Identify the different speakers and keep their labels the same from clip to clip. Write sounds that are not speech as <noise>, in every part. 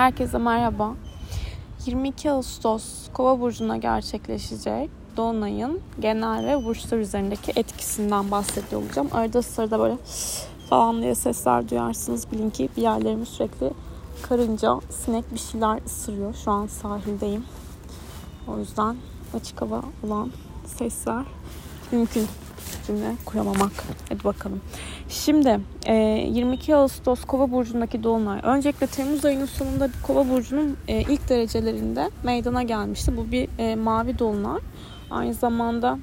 Speaker 1: Herkese merhaba. 22 Ağustos Kova burcuna gerçekleşecek dolunayın genel ve burçlar üzerindeki etkisinden bahsediyor olacağım. Arada sırada böyle falan diye sesler duyarsınız. Bilin ki bir yerlerimi sürekli karınca, sinek bir şeyler ısırıyor. Şu an sahildeyim. O yüzden açık hava olan sesler mümkün cümle kuramamak. Hadi bakalım. Şimdi 22 e, Ağustos Kova burcundaki dolunay. Öncelikle Temmuz ayının sonunda Kova burcunun e, ilk derecelerinde meydana gelmişti. Bu bir e, mavi dolunay. Aynı zamanda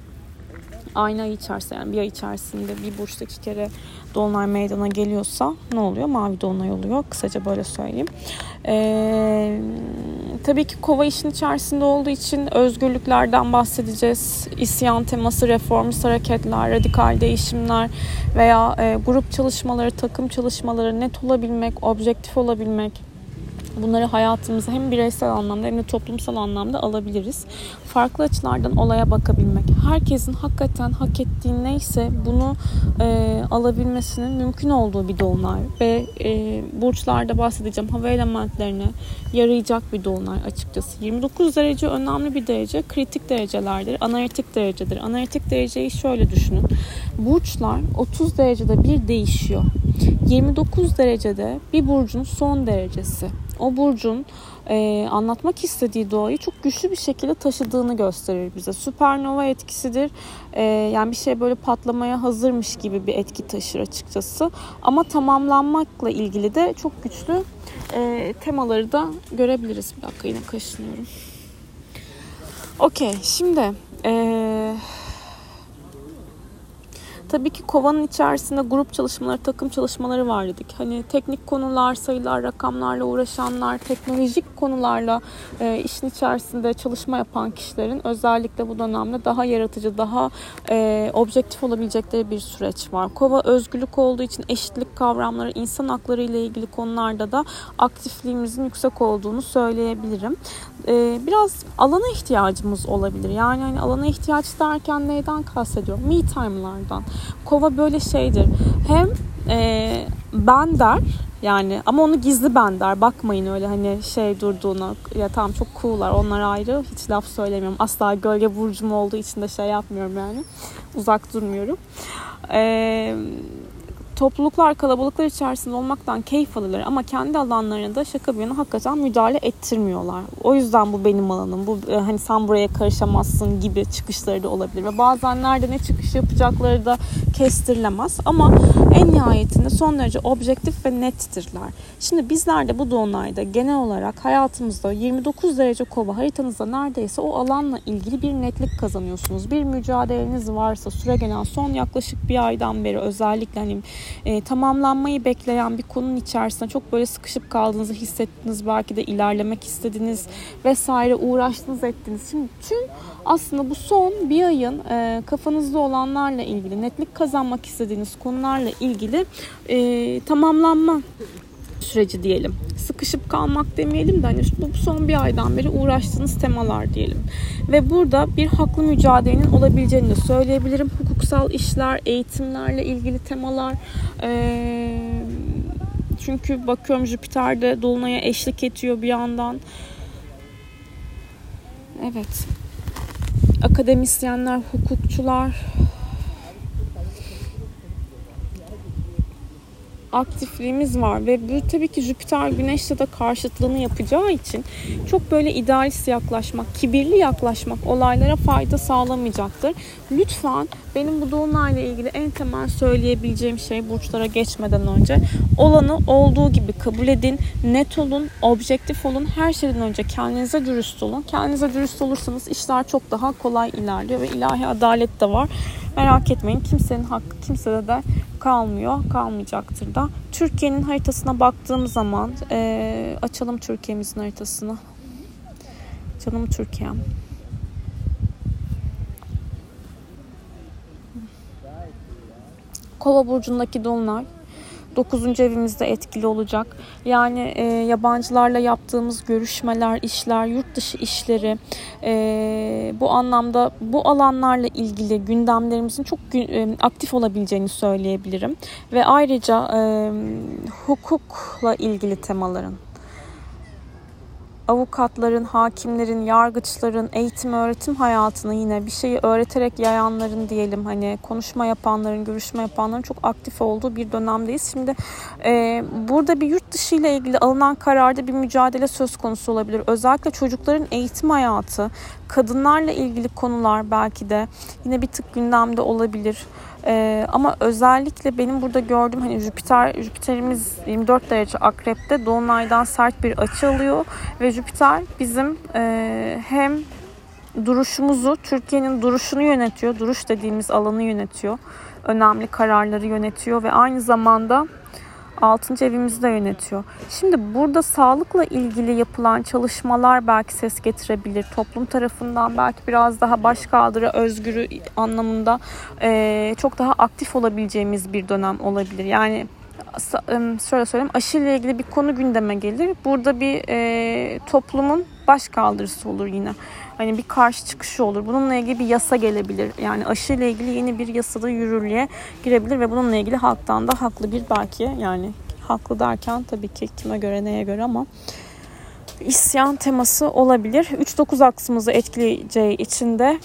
Speaker 1: aynı ay içerisinde yani bir ay içerisinde bir burçta iki kere dolunay meydana geliyorsa ne oluyor? Mavi dolunay oluyor. Kısaca böyle söyleyeyim. Ee, tabii ki kova işin içerisinde olduğu için özgürlüklerden bahsedeceğiz. İsyan teması, reformist hareketler, radikal değişimler veya e, grup çalışmaları, takım çalışmaları, net olabilmek, objektif olabilmek bunları hayatımıza hem bireysel anlamda hem de toplumsal anlamda alabiliriz. Farklı açılardan olaya bakabilmek. Herkesin hakikaten hak ettiği neyse bunu e, alabilmesinin mümkün olduğu bir dolunay ve e, burçlarda bahsedeceğim hava elementlerine yarayacak bir dolunay açıkçası. 29 derece önemli bir derece. Kritik derecelerdir. Analitik derecedir. Analitik dereceyi şöyle düşünün. Burçlar 30 derecede bir değişiyor. 29 derecede bir burcun son derecesi o burcun e, anlatmak istediği doğayı çok güçlü bir şekilde taşıdığını gösterir bize. Süpernova etkisidir. E, yani bir şey böyle patlamaya hazırmış gibi bir etki taşır açıkçası. Ama tamamlanmakla ilgili de çok güçlü e, temaları da görebiliriz. Bir dakika yine kaşınıyorum. Okey şimdi... E, Tabii ki kovanın içerisinde grup çalışmaları, takım çalışmaları var dedik. Hani teknik konular, sayılar, rakamlarla uğraşanlar, teknolojik konularla e, işin içerisinde çalışma yapan kişilerin özellikle bu dönemde daha yaratıcı, daha e, objektif olabilecekleri bir süreç var. Kova özgürlük olduğu için eşitlik kavramları, insan hakları ile ilgili konularda da aktifliğimizin yüksek olduğunu söyleyebilirim. E, biraz alana ihtiyacımız olabilir. Yani hani alana ihtiyaç derken neyden kastediyorum? Me time'lardan. Kova böyle şeydir. Hem e, ben der yani ama onu gizli ben der. Bakmayın öyle hani şey durduğuna. Ya tamam çok cool'lar. Onlar ayrı. Hiç laf söylemiyorum. Asla gölge burcum olduğu için de şey yapmıyorum yani. Uzak durmuyorum. Eee topluluklar, kalabalıklar içerisinde olmaktan keyif alırlar ama kendi alanlarına da şaka bir yana hakikaten müdahale ettirmiyorlar. O yüzden bu benim alanım. Bu e, hani sen buraya karışamazsın gibi çıkışları da olabilir ve bazen nerede ne çıkış yapacakları da kestirilemez ama en nihayetinde son derece objektif ve nettirler. Şimdi bizler de bu dolunayda genel olarak hayatımızda 29 derece kova haritanızda neredeyse o alanla ilgili bir netlik kazanıyorsunuz. Bir mücadeleniz varsa süre gelen son yaklaşık bir aydan beri özellikle hani e, tamamlanmayı bekleyen bir konunun içerisinde çok böyle sıkışıp kaldığınızı hissettiniz. Belki de ilerlemek istediniz vesaire uğraştınız ettiniz. Şimdi tüm aslında bu son bir ayın e, kafanızda olanlarla ilgili netlik kazanmak istediğiniz konularla ilgili e, tamamlanma süreci diyelim. Sıkışıp kalmak demeyelim de hani bu son bir aydan beri uğraştığınız temalar diyelim. Ve burada bir haklı mücadelenin olabileceğini de söyleyebilirim. Hukuksal işler, eğitimlerle ilgili temalar. Ee, çünkü bakıyorum Jüpiter de Dolunay'a eşlik ediyor bir yandan. Evet. Akademisyenler, hukukçular, aktifliğimiz var ve bu tabii ki Jüpiter Güneş'te de karşıtlığını yapacağı için çok böyle idealist yaklaşmak, kibirli yaklaşmak olaylara fayda sağlamayacaktır. Lütfen benim bu dolunayla ilgili en temel söyleyebileceğim şey burçlara geçmeden önce olanı olduğu gibi kabul edin, net olun, objektif olun. Her şeyden önce kendinize dürüst olun. Kendinize dürüst olursanız işler çok daha kolay ilerliyor ve ilahi adalet de var. Merak etmeyin kimsenin hakkı kimsede de kalmıyor, kalmayacaktır da. Türkiye'nin haritasına baktığım zaman e, açalım Türkiye'mizin haritasını. Canım Türkiye'm. Kova burcundaki dolunay 9. evimizde etkili olacak. Yani e, yabancılarla yaptığımız görüşmeler, işler, yurt dışı işleri e, bu anlamda bu alanlarla ilgili gündemlerimizin çok e, aktif olabileceğini söyleyebilirim. Ve ayrıca e, hukukla ilgili temaların avukatların, hakimlerin, yargıçların, eğitim öğretim hayatını yine bir şeyi öğreterek yayanların diyelim hani konuşma yapanların, görüşme yapanların çok aktif olduğu bir dönemdeyiz. Şimdi e, burada bir yurt dışı ile ilgili alınan kararda bir mücadele söz konusu olabilir. Özellikle çocukların eğitim hayatı, kadınlarla ilgili konular belki de yine bir tık gündemde olabilir. Ee, ama özellikle benim burada gördüğüm hani Jüpiter Jüpiter'imiz 24 derece akrepte dolunaydan sert bir açı alıyor ve Jüpiter bizim e, hem duruşumuzu Türkiye'nin duruşunu yönetiyor. Duruş dediğimiz alanı yönetiyor. Önemli kararları yönetiyor ve aynı zamanda 6. evimizi de yönetiyor. Şimdi burada sağlıkla ilgili yapılan çalışmalar belki ses getirebilir. Toplum tarafından belki biraz daha başkaldırı, özgürü anlamında e, çok daha aktif olabileceğimiz bir dönem olabilir. Yani şöyle söyleyeyim aşıyla ilgili bir konu gündeme gelir. Burada bir e, toplumun baş kaldırısı olur yine. Hani bir karşı çıkışı olur. Bununla ilgili bir yasa gelebilir. Yani aşıyla ilgili yeni bir yasada yürürlüğe girebilir ve bununla ilgili halktan da haklı bir belki yani haklı derken tabii ki kime göre neye göre ama isyan teması olabilir. 3-9 aksımızı etkileyeceği için de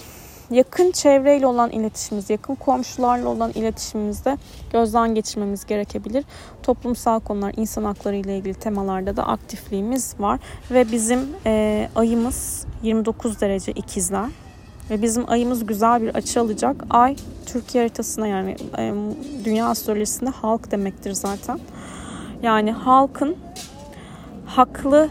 Speaker 1: yakın çevreyle olan iletişimimiz, yakın komşularla olan iletişimimizde gözden geçirmemiz gerekebilir. Toplumsal konular, insan hakları ile ilgili temalarda da aktifliğimiz var ve bizim e, ayımız 29 derece ikizler ve bizim ayımız güzel bir açı alacak. Ay Türkiye haritasına yani e, dünya astrolojisinde halk demektir zaten. Yani halkın haklı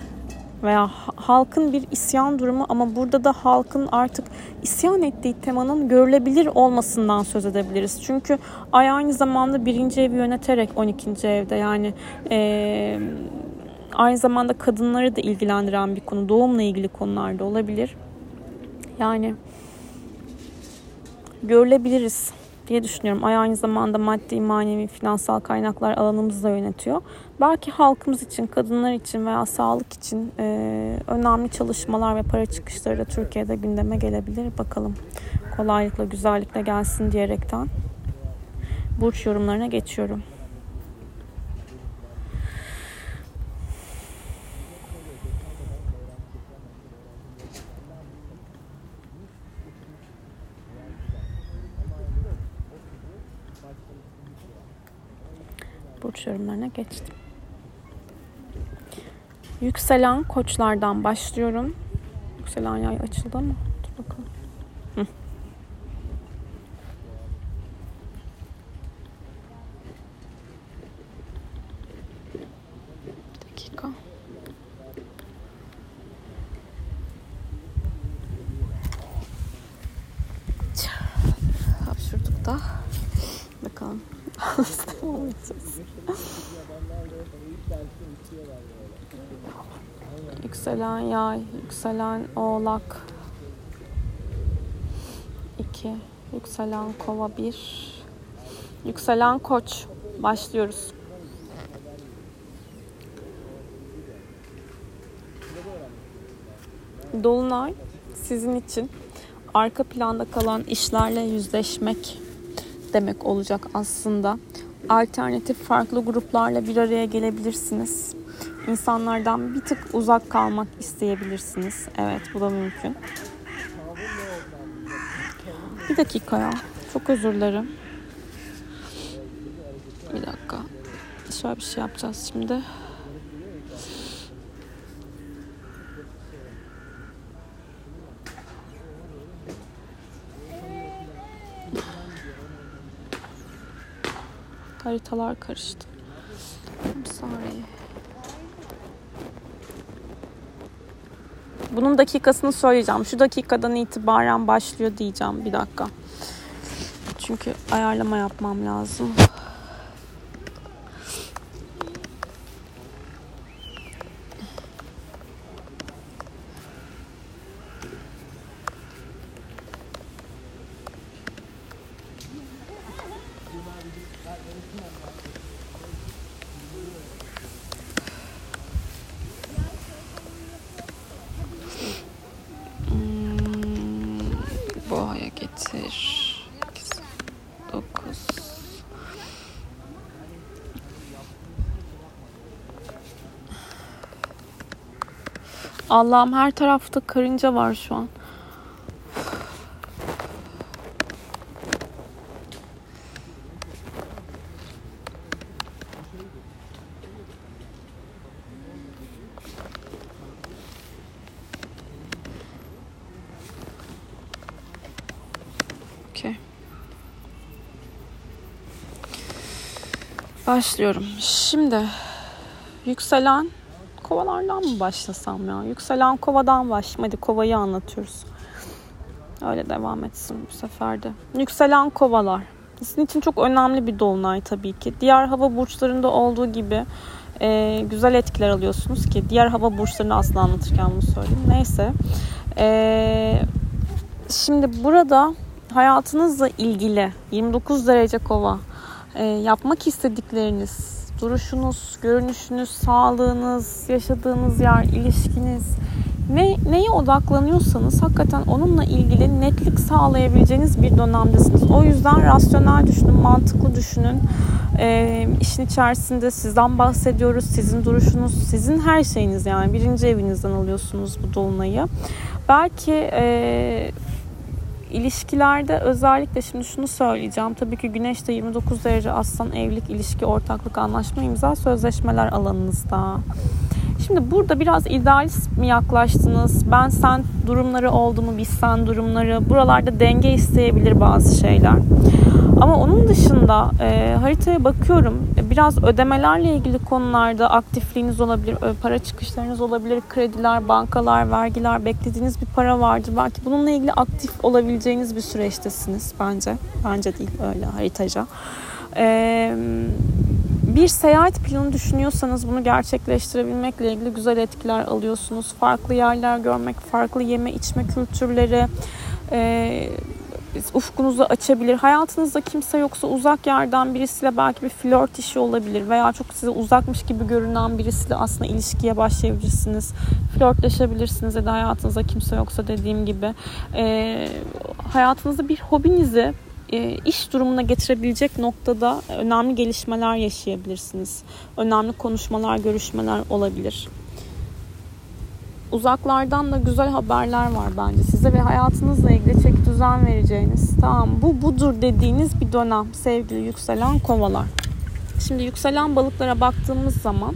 Speaker 1: veya halkın bir isyan durumu ama burada da halkın artık isyan ettiği temanın görülebilir olmasından söz edebiliriz. Çünkü ay aynı zamanda birinci evi yöneterek 12. evde yani e, aynı zamanda kadınları da ilgilendiren bir konu. Doğumla ilgili konularda olabilir. Yani görülebiliriz diye düşünüyorum. Ay aynı zamanda maddi, manevi, finansal kaynaklar alanımızı da yönetiyor. Belki halkımız için, kadınlar için veya sağlık için e, önemli çalışmalar ve para çıkışları da Türkiye'de gündeme gelebilir. Bakalım kolaylıkla, güzellikle gelsin diyerekten burç yorumlarına geçiyorum. burç yorumlarına geçtim. Yükselen koçlardan başlıyorum. Yükselen yay açıldı mı? Dur bakalım. Hı. Bir dakika. Hapşurduk da. Bakalım. Yay, yükselen oğlak 2, yükselen kova 1, yükselen koç. Başlıyoruz. Dolunay sizin için arka planda kalan işlerle yüzleşmek demek olacak aslında. Alternatif farklı gruplarla bir araya gelebilirsiniz. İnsanlardan bir tık uzak kalmak isteyebilirsiniz. Evet bu da mümkün. Bir dakika ya. Çok özür dilerim. Bir dakika. Şöyle bir şey yapacağız şimdi. Haritalar karıştı. Sorry. Bunun dakikasını söyleyeceğim. Şu dakikadan itibaren başlıyor diyeceğim. Bir dakika. Çünkü ayarlama yapmam lazım. Allah'ım her tarafta karınca var şu an. Başlıyorum. Şimdi yükselen kovalardan mı başlasam ya? Yükselen kovadan başlayayım. Hadi kovayı anlatıyoruz. Öyle devam etsin bu sefer de. Yükselen kovalar. Sizin için çok önemli bir dolunay tabii ki. Diğer hava burçlarında olduğu gibi e, güzel etkiler alıyorsunuz ki. Diğer hava burçlarını aslında anlatırken bunu söyleyeyim. Neyse. E, şimdi burada hayatınızla ilgili 29 derece kova e, yapmak istedikleriniz, duruşunuz, görünüşünüz, sağlığınız, yaşadığınız yer, ilişkiniz ne neye odaklanıyorsanız hakikaten onunla ilgili netlik sağlayabileceğiniz bir dönemdesiniz. O yüzden rasyonel düşünün, mantıklı düşünün. E, işin içerisinde sizden bahsediyoruz. Sizin duruşunuz, sizin her şeyiniz yani birinci evinizden alıyorsunuz bu dolunayı. Belki e, İlişkilerde özellikle şimdi şunu söyleyeceğim. Tabii ki Güneş de 29 derece aslan evlilik, ilişki, ortaklık, anlaşma, imza, sözleşmeler alanınızda. Şimdi burada biraz idealist mi yaklaştınız? Ben sen durumları oldu mu? Biz sen durumları. Buralarda denge isteyebilir bazı şeyler. Ama onun dışında e, haritaya bakıyorum. E, biraz ödemelerle ilgili konularda aktifliğiniz olabilir, para çıkışlarınız olabilir, krediler, bankalar, vergiler, beklediğiniz bir para vardır. Belki bununla ilgili aktif olabileceğiniz bir süreçtesiniz bence. Bence değil öyle haritaca. Eee bir seyahat planı düşünüyorsanız bunu gerçekleştirebilmekle ilgili güzel etkiler alıyorsunuz. Farklı yerler görmek, farklı yeme içme kültürleri, e, ufkunuzu açabilir. Hayatınızda kimse yoksa uzak yerden birisiyle belki bir flört işi olabilir veya çok size uzakmış gibi görünen birisiyle aslında ilişkiye başlayabilirsiniz. Flörtleşebilirsiniz ya da hayatınızda kimse yoksa dediğim gibi. E, hayatınızda bir hobinizi iş durumuna getirebilecek noktada önemli gelişmeler yaşayabilirsiniz. Önemli konuşmalar, görüşmeler olabilir. Uzaklardan da güzel haberler var bence size ve hayatınızla ilgili çeki düzen vereceğiniz, tamam bu budur dediğiniz bir dönem sevgili yükselen kovalar. Şimdi yükselen balıklara baktığımız zaman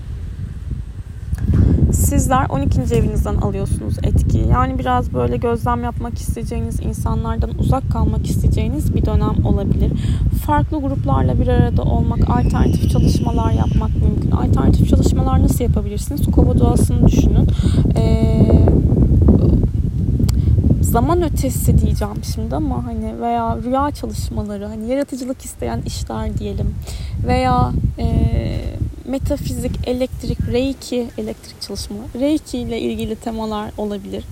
Speaker 1: sizler 12. evinizden alıyorsunuz etkiyi. Yani biraz böyle gözlem yapmak isteyeceğiniz, insanlardan uzak kalmak isteyeceğiniz bir dönem olabilir. Farklı gruplarla bir arada olmak, alternatif çalışmalar yapmak mümkün. Alternatif çalışmalar nasıl yapabilirsiniz? Kova doğasını düşünün. Eee zaman ötesi diyeceğim şimdi ama hani veya rüya çalışmaları hani yaratıcılık isteyen işler diyelim veya e, metafizik, elektrik, reiki, elektrik çalışma, reiki ile ilgili temalar olabilir.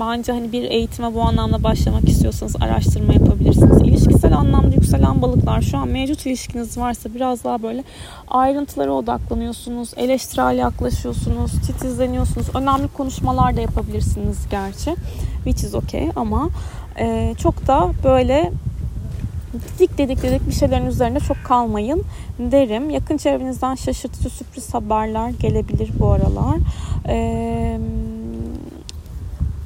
Speaker 1: Bence hani bir eğitime bu anlamda başlamak istiyorsanız araştırma yapabilirsiniz. İlişkisel anlamda yükselen balıklar şu an mevcut ilişkiniz varsa biraz daha böyle ayrıntılara odaklanıyorsunuz. Eleştirel yaklaşıyorsunuz. Titizleniyorsunuz. Önemli konuşmalar da yapabilirsiniz gerçi. Which is okay ama çok da böyle dik dedik dedik bir şeylerin üzerinde çok kalmayın derim. Yakın çevrenizden şaşırtıcı sürpriz haberler gelebilir bu aralar. Ee,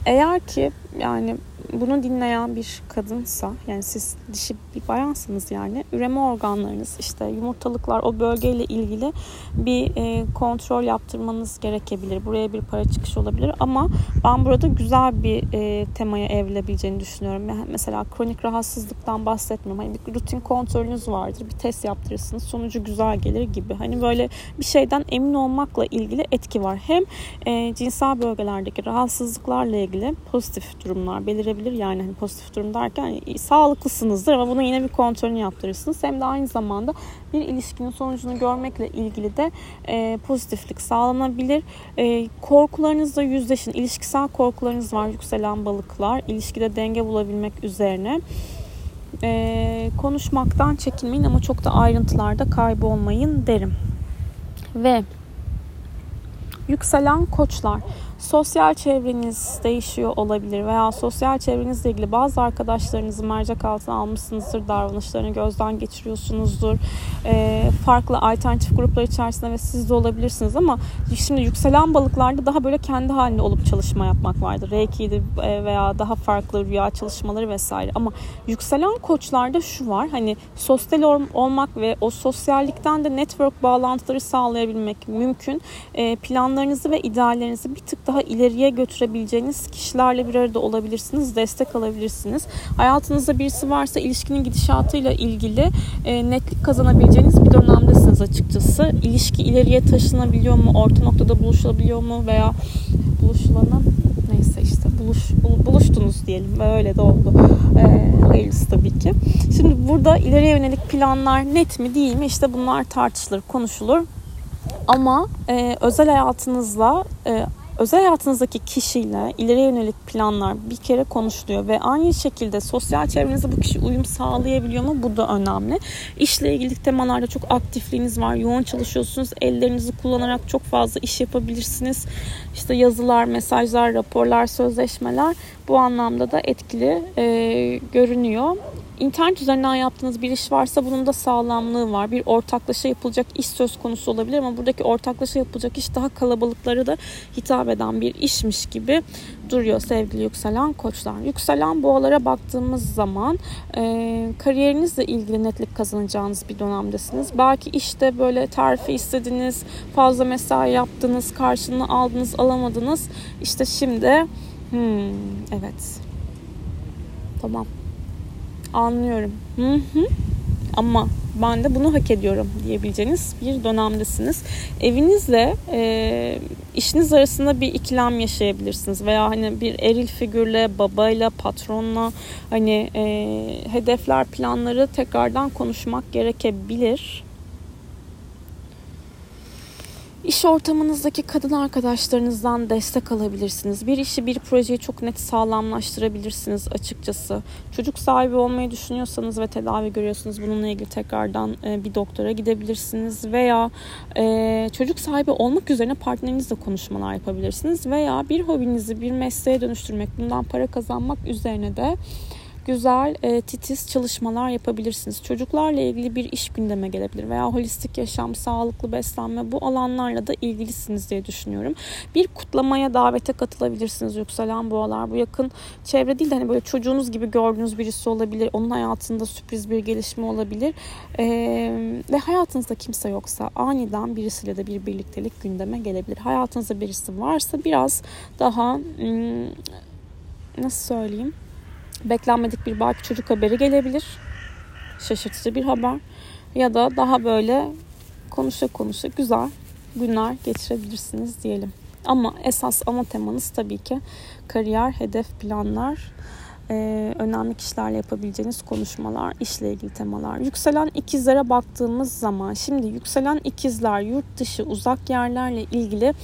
Speaker 1: eğer ki yani bunu dinleyen bir kadınsa yani siz dişi bir bayansınız yani üreme organlarınız işte yumurtalıklar o bölgeyle ilgili bir e, kontrol yaptırmanız gerekebilir. Buraya bir para çıkışı olabilir ama ben burada güzel bir e, temaya evrilebileceğini düşünüyorum. Mesela kronik rahatsızlıktan bahsetmiyorum. Hani bir rutin kontrolünüz vardır. Bir test yaptırırsınız. Sonucu güzel gelir gibi. Hani böyle bir şeyden emin olmakla ilgili etki var. Hem e, cinsel bölgelerdeki rahatsızlıklarla ilgili pozitif durumlar belirebilir. Yani hani pozitif durum derken hani, sağlıklısınızdır ama bunu yine bir kontrolünü yaptırırsınız. Hem de aynı zamanda bir ilişkinin sonucunu görmekle ilgili de e, pozitiflik sağlanabilir. E, korkularınızla yüzleşin. İlişkisel korkularınız var yükselen balıklar. İlişkide denge bulabilmek üzerine. E, konuşmaktan çekinmeyin ama çok da ayrıntılarda kaybolmayın derim. Ve Yükselen koçlar. Sosyal çevreniz değişiyor olabilir veya sosyal çevrenizle ilgili bazı arkadaşlarınızı mercek altına almışsınızdır, davranışlarını gözden geçiriyorsunuzdur. E, farklı alternatif gruplar içerisinde ve siz de olabilirsiniz ama şimdi yükselen balıklarda daha böyle kendi halinde olup çalışma yapmak vardır. Reiki'dir e, veya daha farklı rüya çalışmaları vesaire ama yükselen koçlarda şu var hani sosyal olmak ve o sosyallikten de network bağlantıları sağlayabilmek mümkün. E, planlarınızı ve ideallerinizi bir tık daha ileriye götürebileceğiniz kişilerle bir arada olabilirsiniz, destek alabilirsiniz. Hayatınızda birisi varsa ilişkinin gidişatıyla ilgili e, netlik kazanabileceğiniz bir dönemdesiniz açıkçası. İlişki ileriye taşınabiliyor mu, orta noktada buluşulabiliyor mu veya buluşulana neyse işte buluş, buluştunuz diyelim ve öyle de oldu. Ee, hayırlısı tabii ki. Şimdi burada ileriye yönelik planlar net mi değil mi işte bunlar tartışılır, konuşulur. Ama e, özel hayatınızla e, özel hayatınızdaki kişiyle ileri yönelik planlar bir kere konuşuluyor ve aynı şekilde sosyal çevrenize bu kişi uyum sağlayabiliyor mu? Bu da önemli. İşle ilgili temalarda çok aktifliğiniz var. Yoğun çalışıyorsunuz. Ellerinizi kullanarak çok fazla iş yapabilirsiniz. İşte yazılar, mesajlar, raporlar, sözleşmeler bu anlamda da etkili e, görünüyor. İnternet üzerinden yaptığınız bir iş varsa bunun da sağlamlığı var. Bir ortaklaşa yapılacak iş söz konusu olabilir ama buradaki ortaklaşa yapılacak iş daha kalabalıklara da hitap eden bir işmiş gibi duruyor sevgili yükselen koçlar. Yükselen boğalara baktığımız zaman e, kariyerinizle ilgili netlik kazanacağınız bir dönemdesiniz. Belki işte böyle terfi istediniz, fazla mesai yaptınız, karşılığını aldınız, alamadınız. İşte şimdi hmm, evet tamam anlıyorum. Hı hı. Ama ben de bunu hak ediyorum diyebileceğiniz bir dönemdesiniz. Evinizle e, işiniz arasında bir ikilem yaşayabilirsiniz veya hani bir eril figürle, babayla, patronla hani e, hedefler, planları tekrardan konuşmak gerekebilir. İş ortamınızdaki kadın arkadaşlarınızdan destek alabilirsiniz. Bir işi, bir projeyi çok net sağlamlaştırabilirsiniz açıkçası. Çocuk sahibi olmayı düşünüyorsanız ve tedavi görüyorsunuz bununla ilgili tekrardan e, bir doktora gidebilirsiniz veya e, çocuk sahibi olmak üzerine partnerinizle konuşmalar yapabilirsiniz veya bir hobinizi bir mesleğe dönüştürmek, bundan para kazanmak üzerine de güzel e, titiz çalışmalar yapabilirsiniz. Çocuklarla ilgili bir iş gündeme gelebilir veya holistik yaşam, sağlıklı beslenme bu alanlarla da ilgilisiniz diye düşünüyorum. Bir kutlamaya davete katılabilirsiniz yükselen boğalar. Bu yakın çevre değil de hani böyle çocuğunuz gibi gördüğünüz birisi olabilir. Onun hayatında sürpriz bir gelişme olabilir. E, ve hayatınızda kimse yoksa aniden birisiyle de bir birliktelik gündeme gelebilir. Hayatınızda birisi varsa biraz daha hmm, nasıl söyleyeyim beklenmedik bir belki çocuk haberi gelebilir. Şaşırtıcı bir haber. Ya da daha böyle konuşa konuşa güzel günler geçirebilirsiniz diyelim. Ama esas ana temanız tabii ki kariyer, hedef, planlar e, önemli kişilerle yapabileceğiniz konuşmalar, işle ilgili temalar. Yükselen ikizlere baktığımız zaman şimdi yükselen ikizler yurt dışı uzak yerlerle ilgili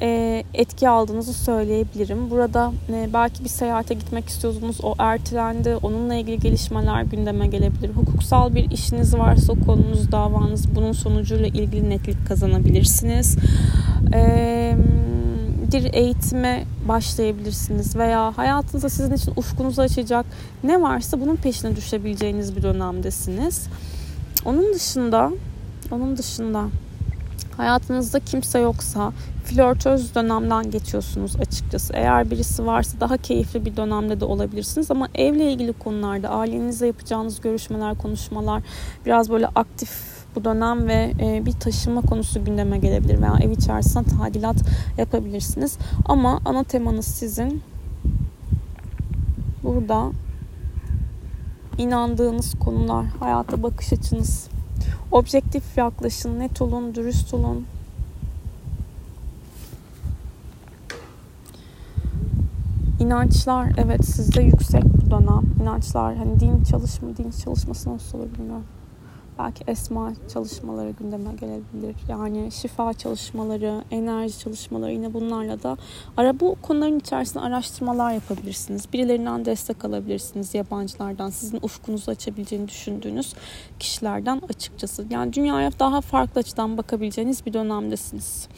Speaker 1: e, etki aldığınızı söyleyebilirim. Burada e, belki bir seyahate gitmek istiyorsunuz o ertelendi. Onunla ilgili gelişmeler gündeme gelebilir. Hukuksal bir işiniz varsa konunuz, davanız bunun sonucuyla ilgili netlik kazanabilirsiniz. Eee bir eğitime başlayabilirsiniz veya hayatınızda sizin için ufkunuzu açacak ne varsa bunun peşine düşebileceğiniz bir dönemdesiniz. Onun dışında onun dışında hayatınızda kimse yoksa flörtöz dönemden geçiyorsunuz açıkçası. Eğer birisi varsa daha keyifli bir dönemde de olabilirsiniz ama evle ilgili konularda ailenizle yapacağınız görüşmeler, konuşmalar biraz böyle aktif bu dönem ve e, bir taşıma konusu gündeme gelebilir veya ev içerisinde tadilat yapabilirsiniz. Ama ana temanız sizin burada inandığınız konular, hayata bakış açınız. Objektif yaklaşın, net olun, dürüst olun. İnançlar evet sizde yüksek bu dönem. İnançlar hani din çalışma, din çalışması nasıl olur bilmiyorum. Belki esma çalışmaları gündeme gelebilir. Yani şifa çalışmaları, enerji çalışmaları yine bunlarla da ara bu konuların içerisinde araştırmalar yapabilirsiniz. Birilerinden destek alabilirsiniz yabancılardan. Sizin ufkunuzu açabileceğini düşündüğünüz kişilerden açıkçası. Yani dünyaya daha farklı açıdan bakabileceğiniz bir dönemdesiniz.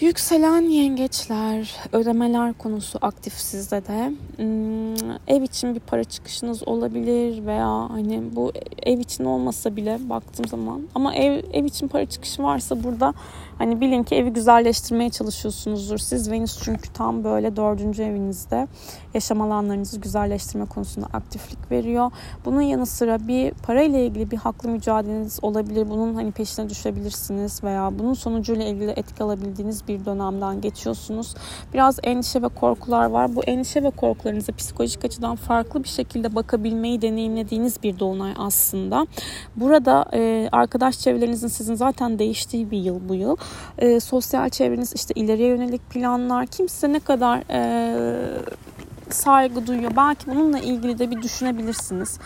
Speaker 1: Yükselen yengeçler, ödemeler konusu aktif sizde de. Hmm, ev için bir para çıkışınız olabilir veya hani bu ev için olmasa bile baktığım zaman ama ev ev için para çıkışı varsa burada hani bilin ki evi güzelleştirmeye çalışıyorsunuzdur. Siz Venüs çünkü tam böyle dördüncü evinizde yaşam alanlarınızı güzelleştirme konusunda aktiflik veriyor. Bunun yanı sıra bir para ile ilgili bir haklı mücadeleniz olabilir. Bunun hani peşine düşebilirsiniz veya bunun sonucuyla ilgili etki alabildiğiniz bir dönemden geçiyorsunuz. Biraz endişe ve korkular var. Bu endişe ve korkularınıza psikolojik açıdan farklı bir şekilde bakabilmeyi deneyimlediğiniz bir dolunay aslında. Burada e, arkadaş çevrelerinizin sizin zaten değiştiği bir yıl bu yıl. E, sosyal çevreniz işte ileriye yönelik planlar kim size ne kadar e, saygı duyuyor. Belki bununla ilgili de bir düşünebilirsiniz.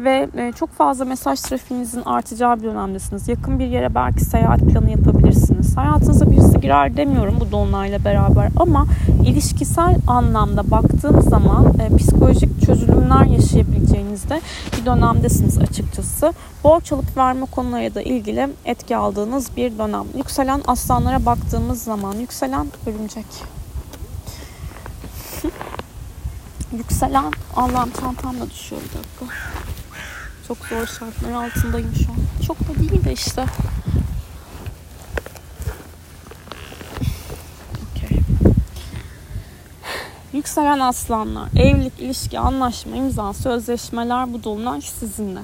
Speaker 1: Ve e, çok fazla mesaj trafiğinizin artacağı bir dönemdesiniz. Yakın bir yere belki seyahat planı yapabilirsiniz. Hayatınıza birisi girer demiyorum bu dolunayla beraber ama ilişkisel anlamda baktığım zaman e, psikolojik çözülümler yaşayabileceğinizde bir dönemdesiniz açıkçası. Borç alıp verme konularıyla da ilgili etki aldığınız bir dönem. Yükselen aslanlara baktığımız zaman yükselen örümcek. <laughs> yükselen Allah'ım çantam da düşüyor bir dakika. Çok zor şartlar altındayım şu an. Çok da değil de işte. Okay. Yükselen aslanlar, evlilik, ilişki, anlaşma, imza, sözleşmeler bu dolunay sizinle.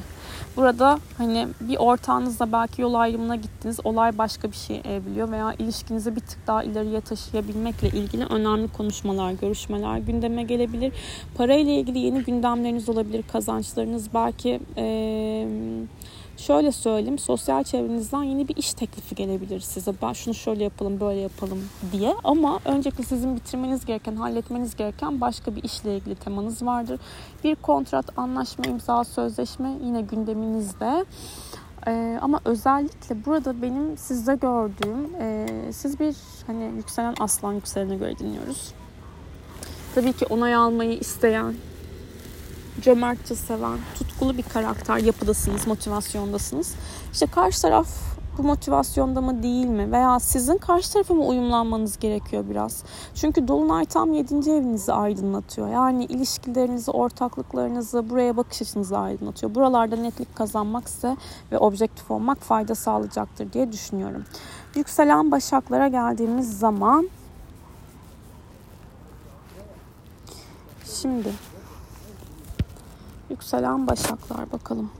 Speaker 1: Burada hani bir ortağınızla belki yol ayrımına gittiniz. Olay başka bir şey evliliyor veya ilişkinizi bir tık daha ileriye taşıyabilmekle ilgili önemli konuşmalar, görüşmeler gündeme gelebilir. Para ile ilgili yeni gündemleriniz olabilir. Kazançlarınız belki ee, şöyle söyleyeyim sosyal çevrenizden yeni bir iş teklifi gelebilir size. Ben şunu şöyle yapalım böyle yapalım diye ama öncelikle sizin bitirmeniz gereken halletmeniz gereken başka bir işle ilgili temanız vardır. Bir kontrat, anlaşma, imza, sözleşme yine gündeminizde. Ee, ama özellikle burada benim sizde gördüğüm e, siz bir hani yükselen aslan yükselene göre dinliyoruz. Tabii ki onay almayı isteyen, cömertçe seven, tutkulu bir karakter yapıdasınız, motivasyondasınız. İşte karşı taraf bu motivasyonda mı değil mi? Veya sizin karşı tarafa mı uyumlanmanız gerekiyor biraz? Çünkü Dolunay tam 7. evinizi aydınlatıyor. Yani ilişkilerinizi, ortaklıklarınızı, buraya bakış açınızı aydınlatıyor. Buralarda netlik kazanmak size ve objektif olmak fayda sağlayacaktır diye düşünüyorum. Yükselen başaklara geldiğimiz zaman Şimdi Yükselen Başaklar bakalım.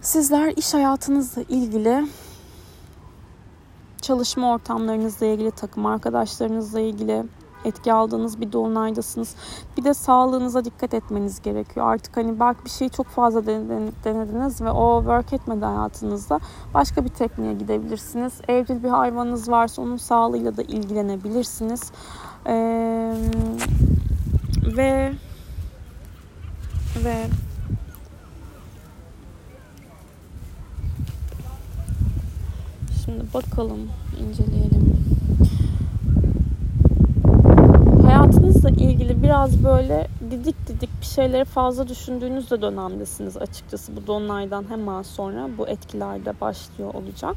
Speaker 1: Sizler iş hayatınızla ilgili çalışma ortamlarınızla ilgili, takım arkadaşlarınızla ilgili etki aldığınız bir dolunaydasınız. Bir de sağlığınıza dikkat etmeniz gerekiyor. Artık hani belki bir şeyi çok fazla denediniz ve o work etmedi hayatınızda. Başka bir tekniğe gidebilirsiniz. Evcil bir hayvanınız varsa onun sağlığıyla da ilgilenebilirsiniz. Ee, ve ve şimdi bakalım inceleyelim. Hayatınızla ilgili biraz böyle didik didik bir şeyleri fazla düşündüğünüz de dönemdesiniz açıkçası. Bu donlaydan hemen sonra bu etkilerde başlıyor olacak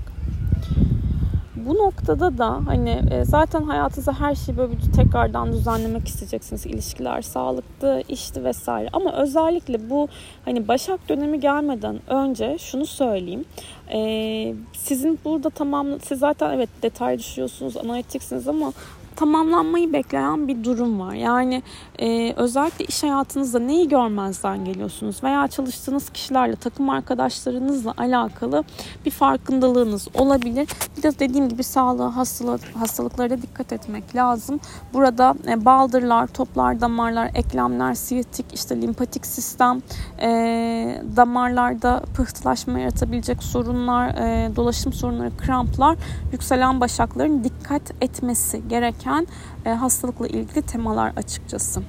Speaker 1: bu noktada da hani e, zaten hayatınızda her şeyi böyle bir tekrardan düzenlemek isteyeceksiniz. İlişkiler, sağlıklı, işti vesaire. Ama özellikle bu hani Başak dönemi gelmeden önce şunu söyleyeyim. Ee, sizin burada tamam siz zaten evet detay düşüyorsunuz, analitiksiniz ama tamamlanmayı bekleyen bir durum var. Yani e, özellikle iş hayatınızda neyi görmezden geliyorsunuz veya çalıştığınız kişilerle, takım arkadaşlarınızla alakalı bir farkındalığınız olabilir. Bir de dediğim gibi sağlığa, hastalık, hastalıklara dikkat etmek lazım. Burada e, baldırlar, toplar, damarlar, eklemler, siyatik, işte limpatik sistem, e, damarlarda pıhtılaşma yaratabilecek sorunlar, e, dolaşım sorunları, kramplar, yükselen başakların dikkat etmesi gereken gereken e, hastalıkla ilgili temalar açıkçası.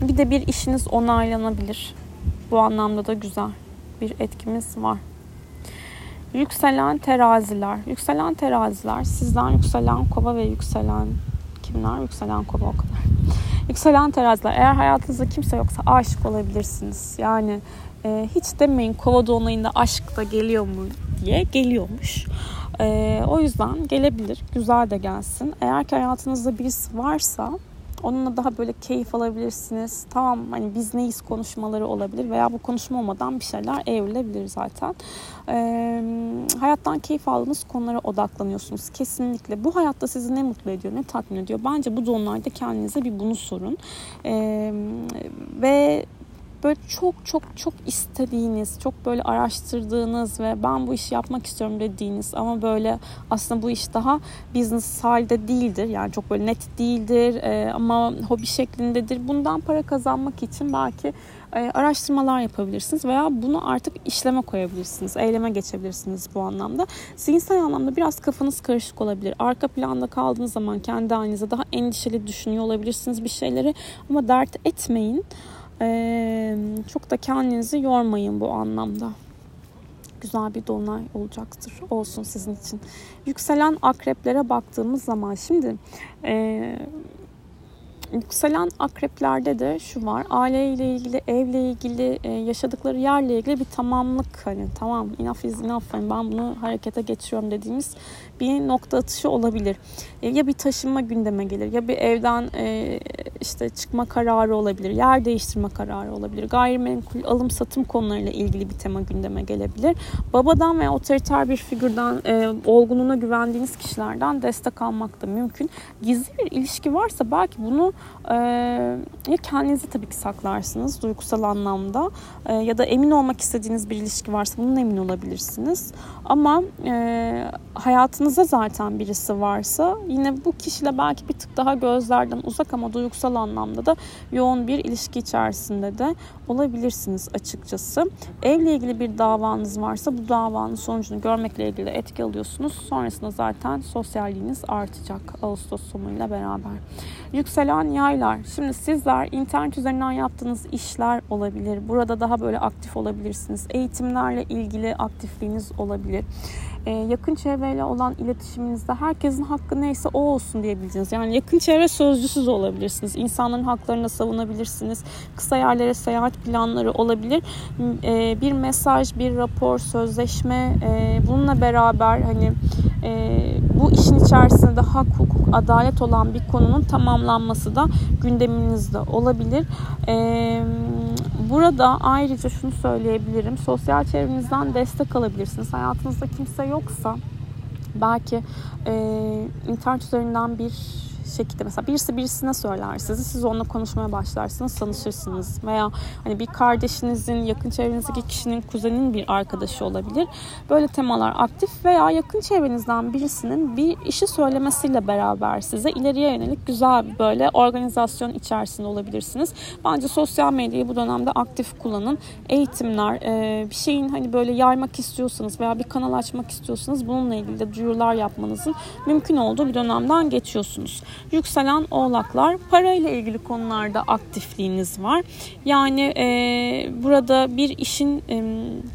Speaker 1: Bir de bir işiniz onaylanabilir. Bu anlamda da güzel bir etkimiz var. Yükselen teraziler. Yükselen teraziler sizden yükselen kova ve yükselen kimler? Yükselen kova o kadar. Yükselen teraziler eğer hayatınızda kimse yoksa aşık olabilirsiniz. Yani e, hiç demeyin kova dolunayında aşk da geliyor mu diye geliyormuş. E, o yüzden gelebilir. Güzel de gelsin. Eğer ki hayatınızda birisi varsa Onunla daha böyle keyif alabilirsiniz. Tamam hani biz neyiz konuşmaları olabilir veya bu konuşma olmadan bir şeyler evrilebilir zaten. Ee, hayattan keyif aldığınız konulara odaklanıyorsunuz. Kesinlikle bu hayatta sizi ne mutlu ediyor, ne tatmin ediyor? Bence bu donlarda kendinize bir bunu sorun. Ee, ve böyle çok çok çok istediğiniz, çok böyle araştırdığınız ve ben bu işi yapmak istiyorum dediğiniz ama böyle aslında bu iş daha business halde değildir. Yani çok böyle net değildir e, ama hobi şeklindedir. Bundan para kazanmak için belki e, araştırmalar yapabilirsiniz veya bunu artık işleme koyabilirsiniz. Eyleme geçebilirsiniz bu anlamda. Zihinsel anlamda biraz kafanız karışık olabilir. Arka planda kaldığınız zaman kendi halinize daha endişeli düşünüyor olabilirsiniz bir şeyleri ama dert etmeyin. Çok da kendinizi yormayın bu anlamda. Güzel bir dolunay olacaktır. Olsun sizin için. Yükselen akreplere baktığımız zaman şimdi e, yükselen akreplerde de şu var. Aileyle ilgili, evle ilgili, e, yaşadıkları yerle ilgili bir tamamlık hani tamam enough is enough hani ben bunu harekete geçiriyorum dediğimiz bir nokta atışı olabilir. E, ya bir taşınma gündeme gelir ya bir evden e, işte çıkma kararı olabilir, yer değiştirme kararı olabilir. Gayrimenkul alım satım konularıyla ilgili bir tema gündeme gelebilir. Babadan veya otoriter bir figürden e, olgunluğuna güvendiğiniz kişilerden destek almak da mümkün. Gizli bir ilişki varsa belki bunu e, ya kendinizi tabii ki saklarsınız duygusal anlamda e, ya da emin olmak istediğiniz bir ilişki varsa bunun emin olabilirsiniz. Ama e, hayatınızda zaten birisi varsa yine bu kişiyle belki bir tık daha gözlerden uzak ama duygusal anlamda da yoğun bir ilişki içerisinde de olabilirsiniz açıkçası. Evle ilgili bir davanız varsa bu davanın sonucunu görmekle ilgili etki alıyorsunuz. Sonrasında zaten sosyalliğiniz artacak Ağustos sonuyla beraber. Yükselen yaylar. Şimdi sizler internet üzerinden yaptığınız işler olabilir. Burada daha böyle aktif olabilirsiniz. Eğitimlerle ilgili aktifliğiniz olabilir. Ee, yakın çevreyle olan iletişiminizde herkesin hakkı neyse o olsun diyebileceğiniz. Yani yakın çevre sözcüsüz olabilirsiniz. İnsanların haklarını savunabilirsiniz. Kısa yerlere seyahat planları olabilir. Ee, bir mesaj, bir rapor, sözleşme e, bununla beraber hani e, bu işin içerisinde hak, hukuk, adalet olan bir konunun tamamlanması da gündeminizde olabilir. Burada ayrıca şunu söyleyebilirim. Sosyal çevrenizden destek alabilirsiniz. Hayatınızda kimse yoksa belki e, internet üzerinden bir şekilde mesela birisi birisine söyler sizi siz onunla konuşmaya başlarsınız tanışırsınız veya hani bir kardeşinizin yakın çevrenizdeki kişinin kuzenin bir arkadaşı olabilir. Böyle temalar aktif veya yakın çevrenizden birisinin bir işi söylemesiyle beraber size ileriye yönelik güzel böyle organizasyon içerisinde olabilirsiniz. Bence sosyal medyayı bu dönemde aktif kullanın. Eğitimler, bir şeyin hani böyle yaymak istiyorsanız veya bir kanal açmak istiyorsanız bununla ilgili de duyurular yapmanızın mümkün olduğu bir dönemden geçiyorsunuz. Yükselen oğlaklar parayla ilgili konularda aktifliğiniz var. Yani e, burada bir işin e,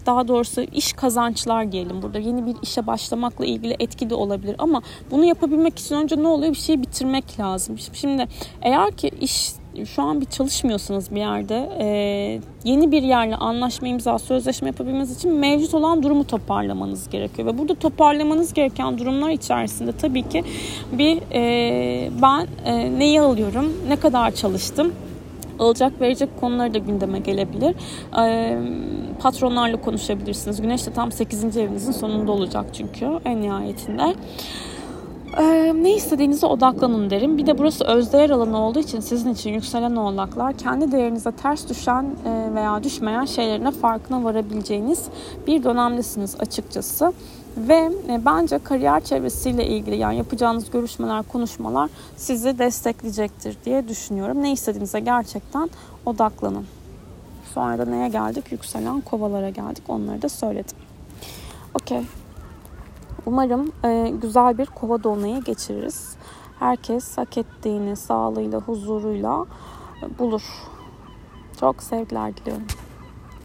Speaker 1: daha doğrusu iş kazançlar diyelim burada yeni bir işe başlamakla ilgili etki de olabilir ama bunu yapabilmek için önce ne oluyor bir şeyi bitirmek lazım. Şimdi eğer ki iş şu an bir çalışmıyorsanız bir yerde e, yeni bir yerle anlaşma imza sözleşme yapabilmeniz için mevcut olan durumu toparlamanız gerekiyor ve burada toparlamanız gereken durumlar içerisinde tabii ki bir e, ben e, neyi alıyorum ne kadar çalıştım alacak verecek konuları da gündeme gelebilir. E, patronlarla konuşabilirsiniz. Güneş de tam 8. evinizin sonunda olacak çünkü en nihayetinde. Ee, ne istediğinize odaklanın derim. Bir de burası özdeğer alanı olduğu için sizin için yükselen oğlaklar kendi değerinize ters düşen veya düşmeyen şeylerine farkına varabileceğiniz bir dönemdesiniz açıkçası. Ve e, bence kariyer çevresiyle ilgili yani yapacağınız görüşmeler, konuşmalar sizi destekleyecektir diye düşünüyorum. Ne istediğinize gerçekten odaklanın. Sonra da neye geldik? Yükselen kovalara geldik. Onları da söyledim. Okey. Umarım e, güzel bir kova dolunayı geçiririz. Herkes hak ettiğini sağlığıyla, huzuruyla bulur. Çok sevgiler diliyorum.